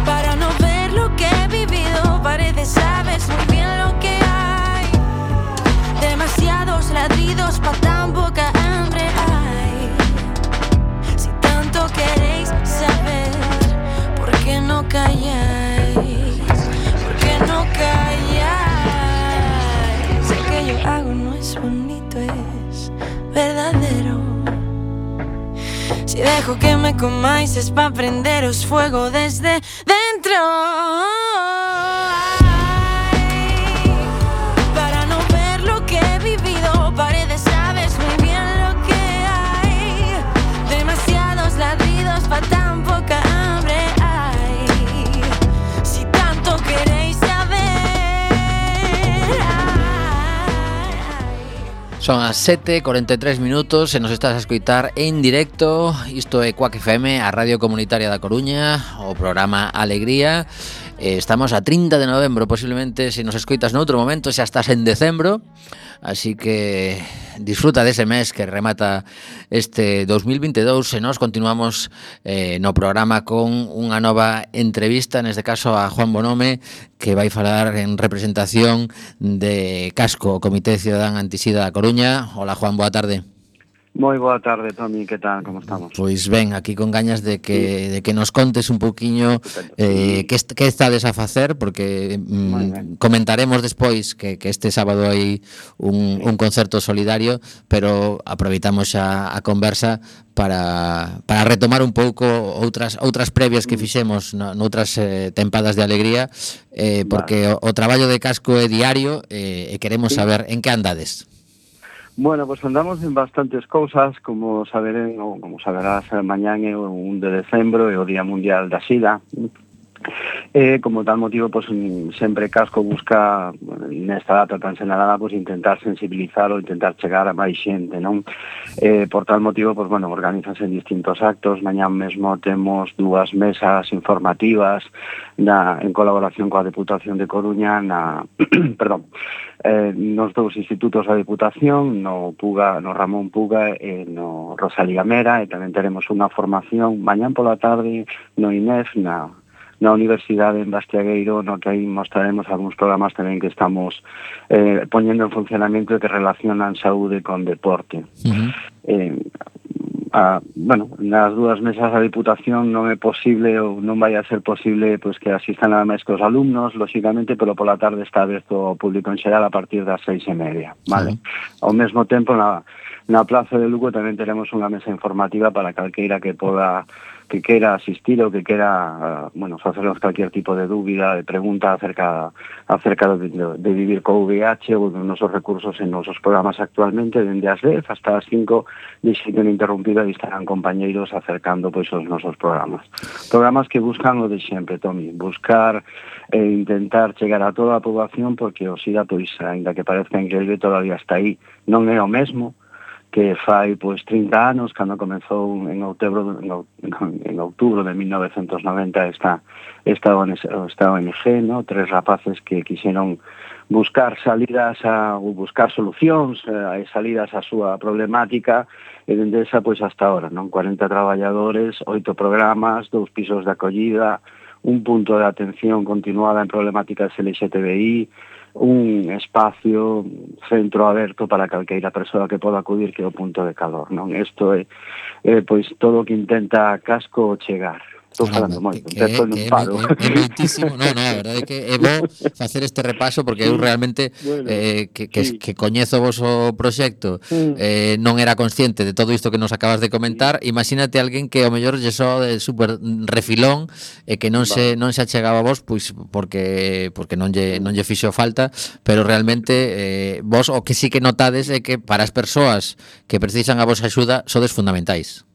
para no ver lo que he vivido, parece sabes muy bien lo que hay. Demasiados ladridos pa' tan poca hambre hay. Si tanto queréis saber, ¿por qué no calláis? verdadero. Si dejo que me comáis es para prenderos fuego desde dentro. Son as 7:43 minutos e nos estás a escoitar en directo. Isto é Cuac FM, a Radio Comunitaria da Coruña O programa Alegría. Eh, estamos a 30 de novembro, posiblemente, se nos escoitas noutro momento, xa estás en decembro, así que disfruta dese mes que remata este 2022 e nos continuamos eh, no programa con unha nova entrevista, neste caso a Juan Bonome, que vai falar en representación de Casco, Comité Ciudadán Antisida da Coruña. Hola Juan, boa tarde. Moi boa tarde, Tomi, que tal, como estamos? Pois ben, aquí con gañas de que, sí. de que nos contes un poquinho eh, que, est que estades a facer, porque mm, comentaremos despois que, que este sábado hai un, un concerto solidario, pero aproveitamos a, a conversa para, para retomar un pouco outras outras previas que mm. fixemos no, noutras eh, tempadas de alegría, eh, porque vale. o, o traballo de casco é diario eh, e queremos sí. saber en que andades. Bueno, pois pues andamos en bastantes cousas, como saberen, ou como saberás, eh, mañán é o 1 de decembro é o Día Mundial da Sida. E como tal motivo, pois pues, sempre Casco busca nesta data tan senalada pois pues, intentar sensibilizar ou intentar chegar a máis xente, non? Eh, por tal motivo, pois bueno, organizanse distintos actos, mañán mesmo temos dúas mesas informativas na en colaboración coa Deputación de Coruña na perdón, eh, nos dous institutos da Diputación, no, Puga, no Ramón Puga e no Rosalía Mera, e tamén teremos unha formación mañán pola tarde no INEF, na, na Universidade en Bastiagueiro, no que aí mostraremos algúns programas tamén que estamos eh, poñendo en funcionamento e que relacionan saúde con deporte. Uh -huh. eh, a, bueno, nas dúas mesas da Diputación non é posible ou non vai a ser posible pois que asistan nada máis que os alumnos, lóxicamente, pero pola tarde está aberto ao público en xeral a partir das seis e media, vale? Sí. Ao mesmo tempo, na, na Plaza de Lugo tamén teremos unha mesa informativa para calqueira que poda que quera asistir ou que quera, eh, bueno, facernos calquer tipo de dúbida, de pregunta acerca acerca de, de vivir co VIH ou dos nosos recursos en nosos programas actualmente, dende as 10 hasta as 5 de xeito ininterrumpida e estarán compañeiros acercando pois os nosos programas. Programas que buscan o de sempre, Tomi, buscar e eh, intentar chegar a toda a poboación porque o SIDA, pois, ainda que parezca increíble, todavía está aí. Non é o mesmo, que fai pois 30 anos cando comezou en outubro en outubro de 1990 esta esta ONG, esta ONG, no, tres rapaces que quixeron buscar salidas a ou buscar solucións eh, e salidas á súa problemática e dende esa pois hasta ahora, non, 40 traballadores, oito programas, dous pisos de acollida, un punto de atención continuada en problemáticas LGTBI, un espacio centro aberto para calqueira persoa que poda acudir que é o punto de calor, non? Isto é é eh, pois todo o que intenta Casco chegar. Estou falando moito, que, que, que, paro. É, é, lentísimo, no, no, a verdade é que é bo facer este repaso porque eu realmente bueno, eh, que, que, sí. que coñezo vos o proxecto eh, non era consciente de todo isto que nos acabas de comentar. Imagínate alguén que ao mellor lle só de super refilón e eh, que non se non se achegaba a vos pois porque porque non lle non lle fixo falta. Pero realmente eh, vos o que sí que notades é que para as persoas que precisan a vosa axuda sodes fundamentais.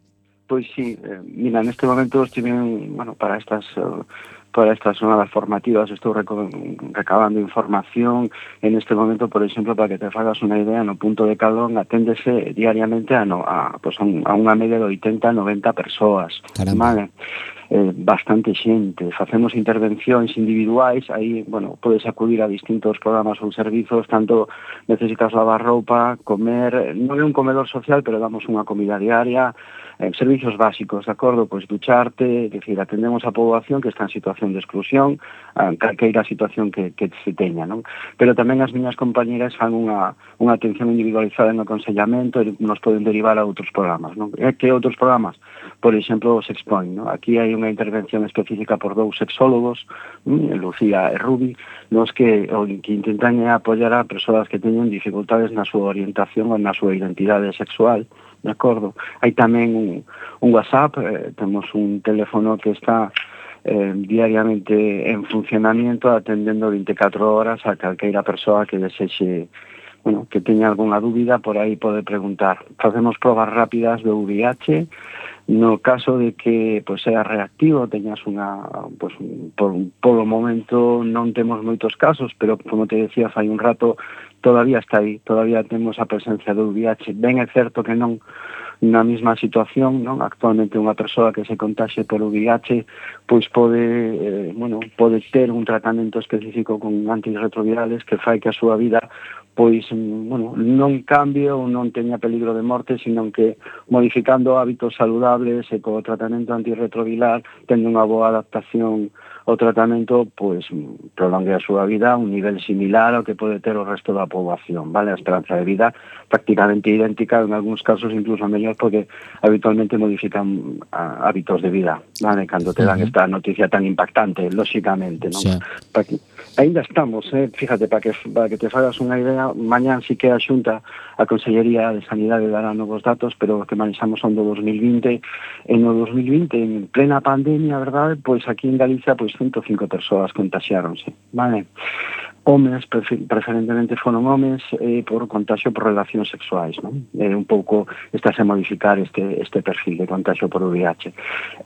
Pois sí, eh, mira, neste momento estive, bueno, para estas eh, para estas jornadas formativas estou recabando información en este momento, por exemplo, para que te fagas unha idea, no punto de Calón aténdese diariamente a, no, a, pues, a unha media de 80 a 90 persoas. Caramba. Vale? eh, bastante xente. Facemos intervencións individuais, aí, bueno, podes acudir a distintos programas ou servizos, tanto necesitas lavar roupa, comer, non é un comedor social, pero damos unha comida diaria, eh, servizos básicos, de acordo? Pois ducharte, decir, atendemos a poboación que está en situación de exclusión, a calqueira situación que, que se teña, non? Pero tamén as miñas compañeras fan unha, unha atención individualizada no aconsellamento e nos poden derivar a outros programas, non? E que outros programas? Por exemplo, o Sexpoint, non? Aquí hai unha intervención específica por dous sexólogos. Mm, Lucía e Rubi, nos que, o que intentan é apoiar a persoas que teñen dificultades na súa orientación ou na súa identidade sexual, de acordo? Hai tamén un, un WhatsApp, eh, temos un teléfono que está eh, diariamente en funcionamiento atendendo 24 horas a calqueira persoa que desexe bueno, que teña algunha dúbida, por aí pode preguntar. Facemos probas rápidas do VIH, no caso de que pois, sea reactivo, teñas unha, pois, por, polo momento non temos moitos casos, pero como te decía fai un rato, todavía está aí, todavía temos a presencia do VIH. Ben é certo que non na mesma situación, non? Actualmente unha persoa que se contaxe por VIH, pois pode, eh, bueno, pode ter un tratamento específico con antirretrovirales que fai que a súa vida pois, bueno, non cambie ou non teña peligro de morte, sino que modificando hábitos saludables e co tratamento antirretroviral tendo unha boa adaptación o tratamento pois prolongue a súa vida a un nivel similar ao que pode ter o resto da poboación, vale? A esperanza de vida prácticamente idéntica, en algúns casos incluso mellor porque habitualmente modifican a, hábitos de vida, vale? Cando te dan uh -huh. esta noticia tan impactante, lóxicamente, non? Sí. Para que, ainda estamos, eh? fíjate, para que, para que te fagas unha idea, mañán sí que a xunta a Consellería de Sanidade dará novos datos, pero que manexamos son do 2020. En o 2020, en plena pandemia, verdade, pois aquí en Galicia, pois 105 persoas contaxiáronse. vale? homens, preferentemente foron homens eh, por contagio por relacións sexuais, non? Eh, un pouco estás a modificar este, este perfil de contagio por VIH.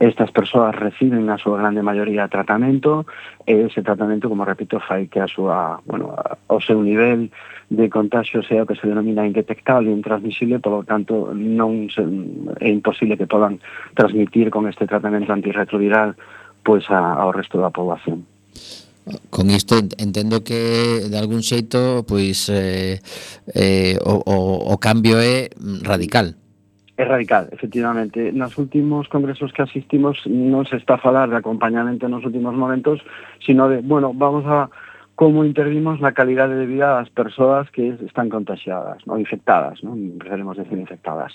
Estas persoas reciben na súa grande maioría tratamento e ese tratamento, como repito, fai que a súa, bueno, o seu nivel de contagio sea o que se denomina indetectable e intransmisible, polo tanto non se, é imposible que podan transmitir con este tratamento antirretroviral pois pues, a, ao resto da poboación. Con isto entendo que de algún xeito pois eh, eh, o, o, o cambio é radical. É radical, efectivamente. Nos últimos congresos que asistimos non se está a falar de acompañamento nos últimos momentos, sino de, bueno, vamos a como intervimos na calidade de vida das persoas que están contagiadas, ou infectadas, non preferemos decir infectadas.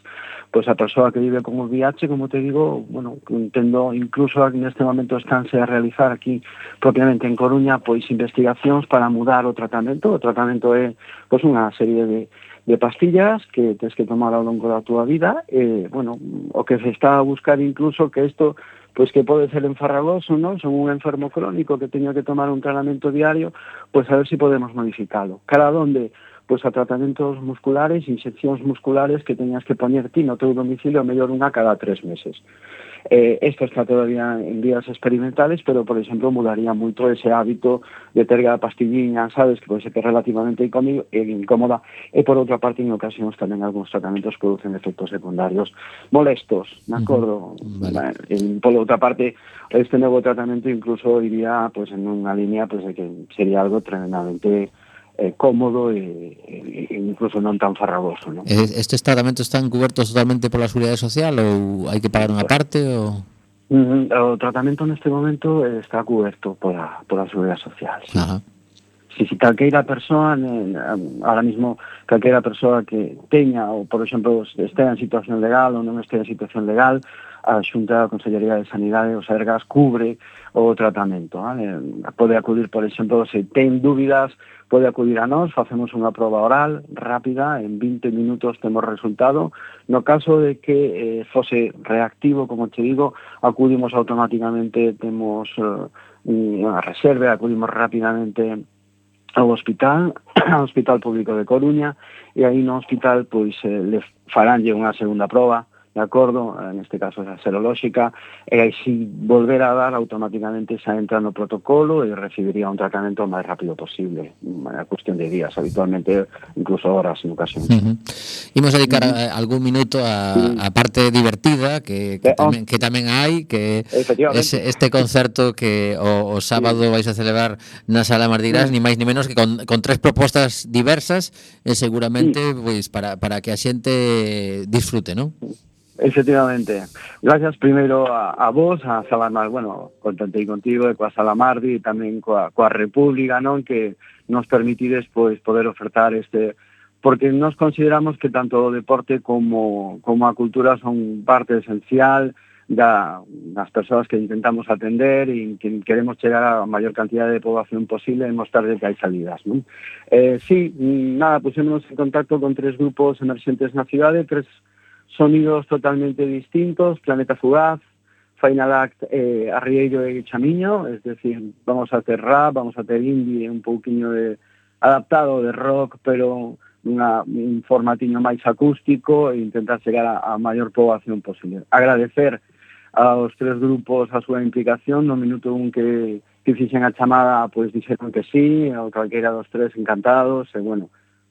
Pois a persoa que vive con o VIH, como te digo, bueno, entendo incluso neste momento estánse a realizar aquí propiamente en Coruña pois investigacións para mudar o tratamento. O tratamento é pois unha serie de de pastillas que tens que tomar ao longo da túa vida e, bueno, o que se está a buscar incluso que isto pois que pode ser enfarragoso, non? Son un enfermo crónico que teño que tomar un tratamiento diario, pois a ver se si podemos modificalo. Cara a donde? pois a tratamentos musculares, inxeccións musculares que teñas que poñer ti no teu domicilio, mellor unha cada tres meses. Eh, esto está todavía en vías experimentales, pero, por exemplo, mudaría moito ese hábito de terga a pastilliña, sabes, que pode ser que relativamente incómodo, e incómoda, e, por outra parte, en ocasións tamén algúns tratamentos producen efectos secundarios molestos, de acordo? Uh -huh. vale. En, por outra parte, este novo tratamento incluso iría pues, en unha línea pues, de que sería algo tremendamente eh, cómodo e, e incluso non tan farragoso. Non? Eh, Estes tratamentos están cubertos totalmente pola Seguridade Social ou hai que pagar unha parte? Ou... Mm-hmm, o tratamento neste momento está cuberto pola, pola Seguridade Social. Sí. Ajá. Si, si calqueira persoa, ahora mismo, calqueira persoa que teña, ou por exemplo, estea en situación legal ou non estea en situación legal, a Xunta da Consellería de Sanidade os Sergas cubre o tratamento. Vale? Pode acudir, por exemplo, se ten dúbidas pode acudir a nós, facemos unha proba oral rápida, en 20 minutos temos resultado. No caso de que eh, fose reactivo, como che digo, acudimos automáticamente, temos eh, unha reserva, acudimos rapidamente ao hospital, ao Hospital Público de Coruña, e aí no hospital pois eh, le faránlle unha segunda proba de acordo, neste caso a serolóxica, e aí si volver a dar automáticamente xa entra no protocolo e recibiría un tratamento máis rápido posible, a cuestión de días, habitualmente incluso horas en ocasión. Uh -huh. Imos dedicar uh eh, -huh. algún minuto a, a parte divertida que, que, eh, oh. tamén, que tamén hai, que ese, este concerto que o, o sábado sí. vais a celebrar na Sala Mardirás, sí. ni máis ni menos que con, con tres propostas diversas, e seguramente sí. pois, para, para que a xente disfrute, non? Efectivamente. Gracias primeiro a, a vos, a Salamar, bueno, contentei contigo e coa Salamardi e tamén coa, coa República, non? Que nos permitides pois poder ofertar este porque nos consideramos que tanto o deporte como, como a cultura son parte esencial da, das persoas que intentamos atender e que queremos chegar a maior cantidad de poboación posible e mostrar que hai salidas. Non? Eh, sí, nada, pusémonos en contacto con tres grupos emerxentes na cidade, tres sonidos totalmente distintos, Planeta Fugaz, Final Act eh, Arriello e Chamiño, es decir, vamos a ter rap, vamos a ter indie, un pouquiño de adaptado de rock, pero unha, un formatiño máis acústico e intentar chegar a, a maior poboación posible. Agradecer aos tres grupos a súa implicación, no minuto un que, que fixen a chamada, pois dixeron que sí, ou calquera dos tres encantados, e bueno,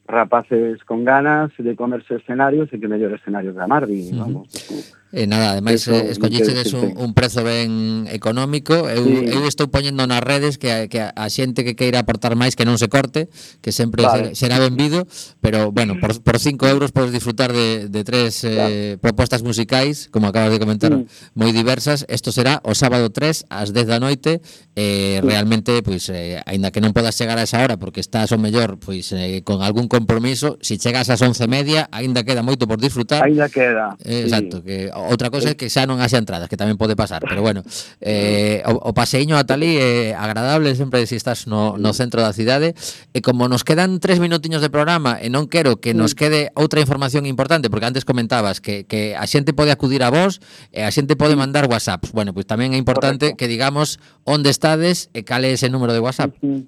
rapaces con ganas de comerse escenarios e que mellor escenarios da Mardi, uh -huh. E nada, ademais eso, eh, escollichedes un, un prezo ben económico eu, sí. eu estou poñendo nas redes que, a, que a xente que queira aportar máis que non se corte que sempre vale. será benvido pero bueno, por, por 5 euros podes disfrutar de, de tres eh, claro. eh, propostas musicais como acabas de comentar mm. moi diversas isto será o sábado 3 ás 10 da noite eh, sí. realmente, pois, pues, eh, aínda que non podas chegar a esa hora porque estás o mellor pois, pues, eh, con algún compromiso se si chegas ás 11 media, aínda queda moito por disfrutar aínda queda eh, sí. exacto, que Outra cousa é que xa non haxa entradas, que tamén pode pasar, pero bueno, eh, o, o paseiño a Talí é eh, agradable sempre se si estás no, no centro da cidade, e como nos quedan tres minutiños de programa e non quero que nos mm. quede outra información importante, porque antes comentabas que, que a xente pode acudir a vos e a xente pode mm. mandar whatsapps. Bueno, pois pues tamén é importante Correcto. que digamos onde estades e cal é ese número de whatsapp. Mm,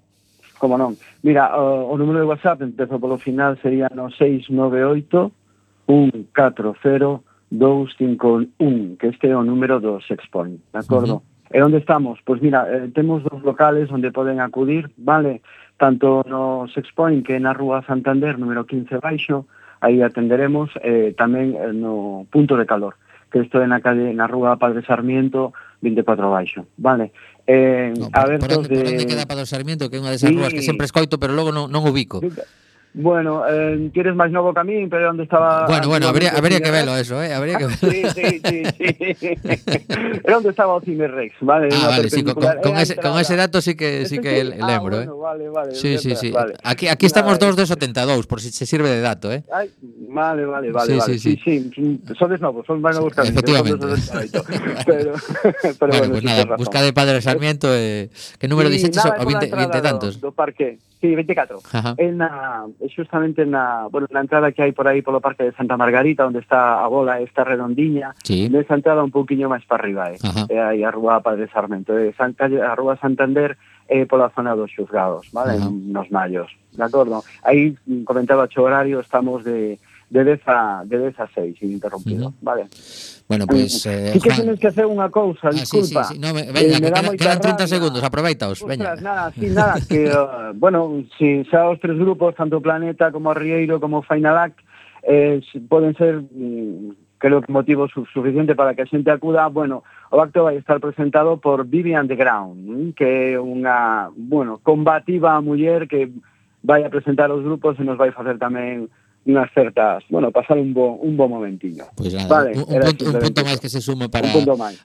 como non. Mira, o, o número de WhatsApp, empezo polo final, sería no 698 140 251, que este é o número do Sexpoint, de acordo? Uh -huh. E onde estamos? Pois mira, eh, temos dos locales onde poden acudir, vale? Tanto no Sexpoint que na Rúa Santander, número 15 baixo, aí atenderemos, eh, tamén eh, no Punto de Calor, que isto é na, calle, na Rúa Padre Sarmiento, 24 baixo, vale? Eh, no, por, abertos por, onde, de... por onde queda Padre Sarmiento, que é unha desas sí. rúas que sempre escoito, pero logo non, non ubico. Bueno, eh, quieres máis novo camín, pero onde estaba... Bueno, bueno, habría, habría que velo eso, eh, habría que Sí, sí, sí, sí. Era onde estaba o Cine Rex, vale? Ah, vale, sí, con, con, perpendicular. con É a ese, con ese dato sí que sí que sí? el, Ah, lembro, bueno, vale, vale, eh. Sí, sí, sí. vale. Aquí aquí estamos dos de 72, por si se sirve de dato, eh. Ai, vale, vale, vale, Sí, vale. sí, Sí, sí, sodes novos, son máis novos que a que Efectivamente. son dos de 88. Pero, pero bueno, bueno, pues sí, nada, busca de Padre Sarmiento eh, que número Sí, dixetes nada, o é pola 20, entrada 20 e do- tantos. Do, parque. Sí, 24. Ajá. En na, justamente na, bueno, na entrada que hai por aí polo Parque de Santa Margarita, onde está a bola esta redondiña, sí. nesa entrada un pouquiño máis para arriba, eh. Ajá. Eh, e aí a Rúa Padre Sarmento, e San, a Rúa Santander eh, pola zona dos xuzgados, vale? Ajá. Nos mallos, de acordo? Aí comentaba o horario, estamos de de 10 a, de 10 a 6, ininterrumpido, uh -huh. vale? Bueno. Pues, eh, sí que Juan... tienes que hacer unha cousa, ah, disculpa. Sí, sí, sí. No, me, venga, eh, quedan, quedan 30 rabia. segundos, aproveitaos, Ostras, veña. nada, sí, nada, que, uh, bueno, si xa os tres grupos, tanto Planeta como Rieiro como Fainalac, eh, poden ser mm, creo que motivo suficiente para que a xente acuda, bueno, o acto vai estar presentado por Vivian Vivi Underground, mm, que é unha, bueno, combativa muller que vai a presentar os grupos e nos vai facer tamén unas certas, bueno, pasar un bo, un bo momentiño. Pois pues nada, vale, un, un, punto, un punto máis que se sume para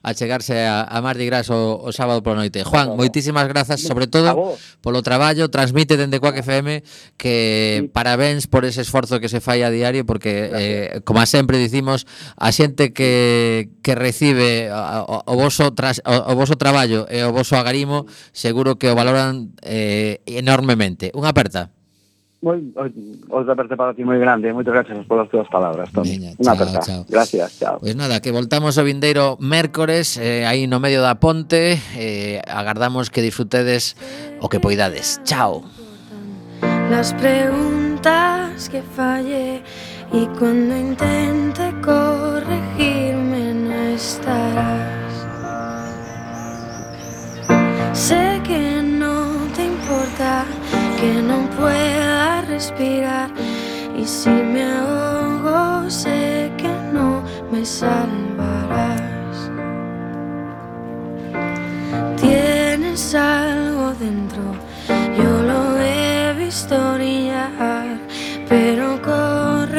achegarse a, a Mardi Gras o, o sábado pola noite. Juan, claro. moitísimas grazas, sobre todo polo traballo, transmite dende Coac FM que sí. parabéns por ese esforzo que se fai a diario porque eh, como sempre dicimos, a xente que, que recibe o, o voso tras, o, o voso traballo e o voso agarimo, seguro que o valoran eh, enormemente. Unha aperta. Moi, outra aperta para ti moi grande, moitas gracias polas túas palabras, Toni. Unha chao, aperta. chao. Gracias, chao. Pois nada, que voltamos ao vindeiro mércores eh, aí no medio da ponte eh, agardamos que disfrutedes o que poidades. Chao. Las preguntas que fallé y cuando intente corregirme no estarás. Sé que no te importa que no pueda y si me ahogo sé que no me salvarás. Tienes algo dentro, yo lo he visto brillar, pero con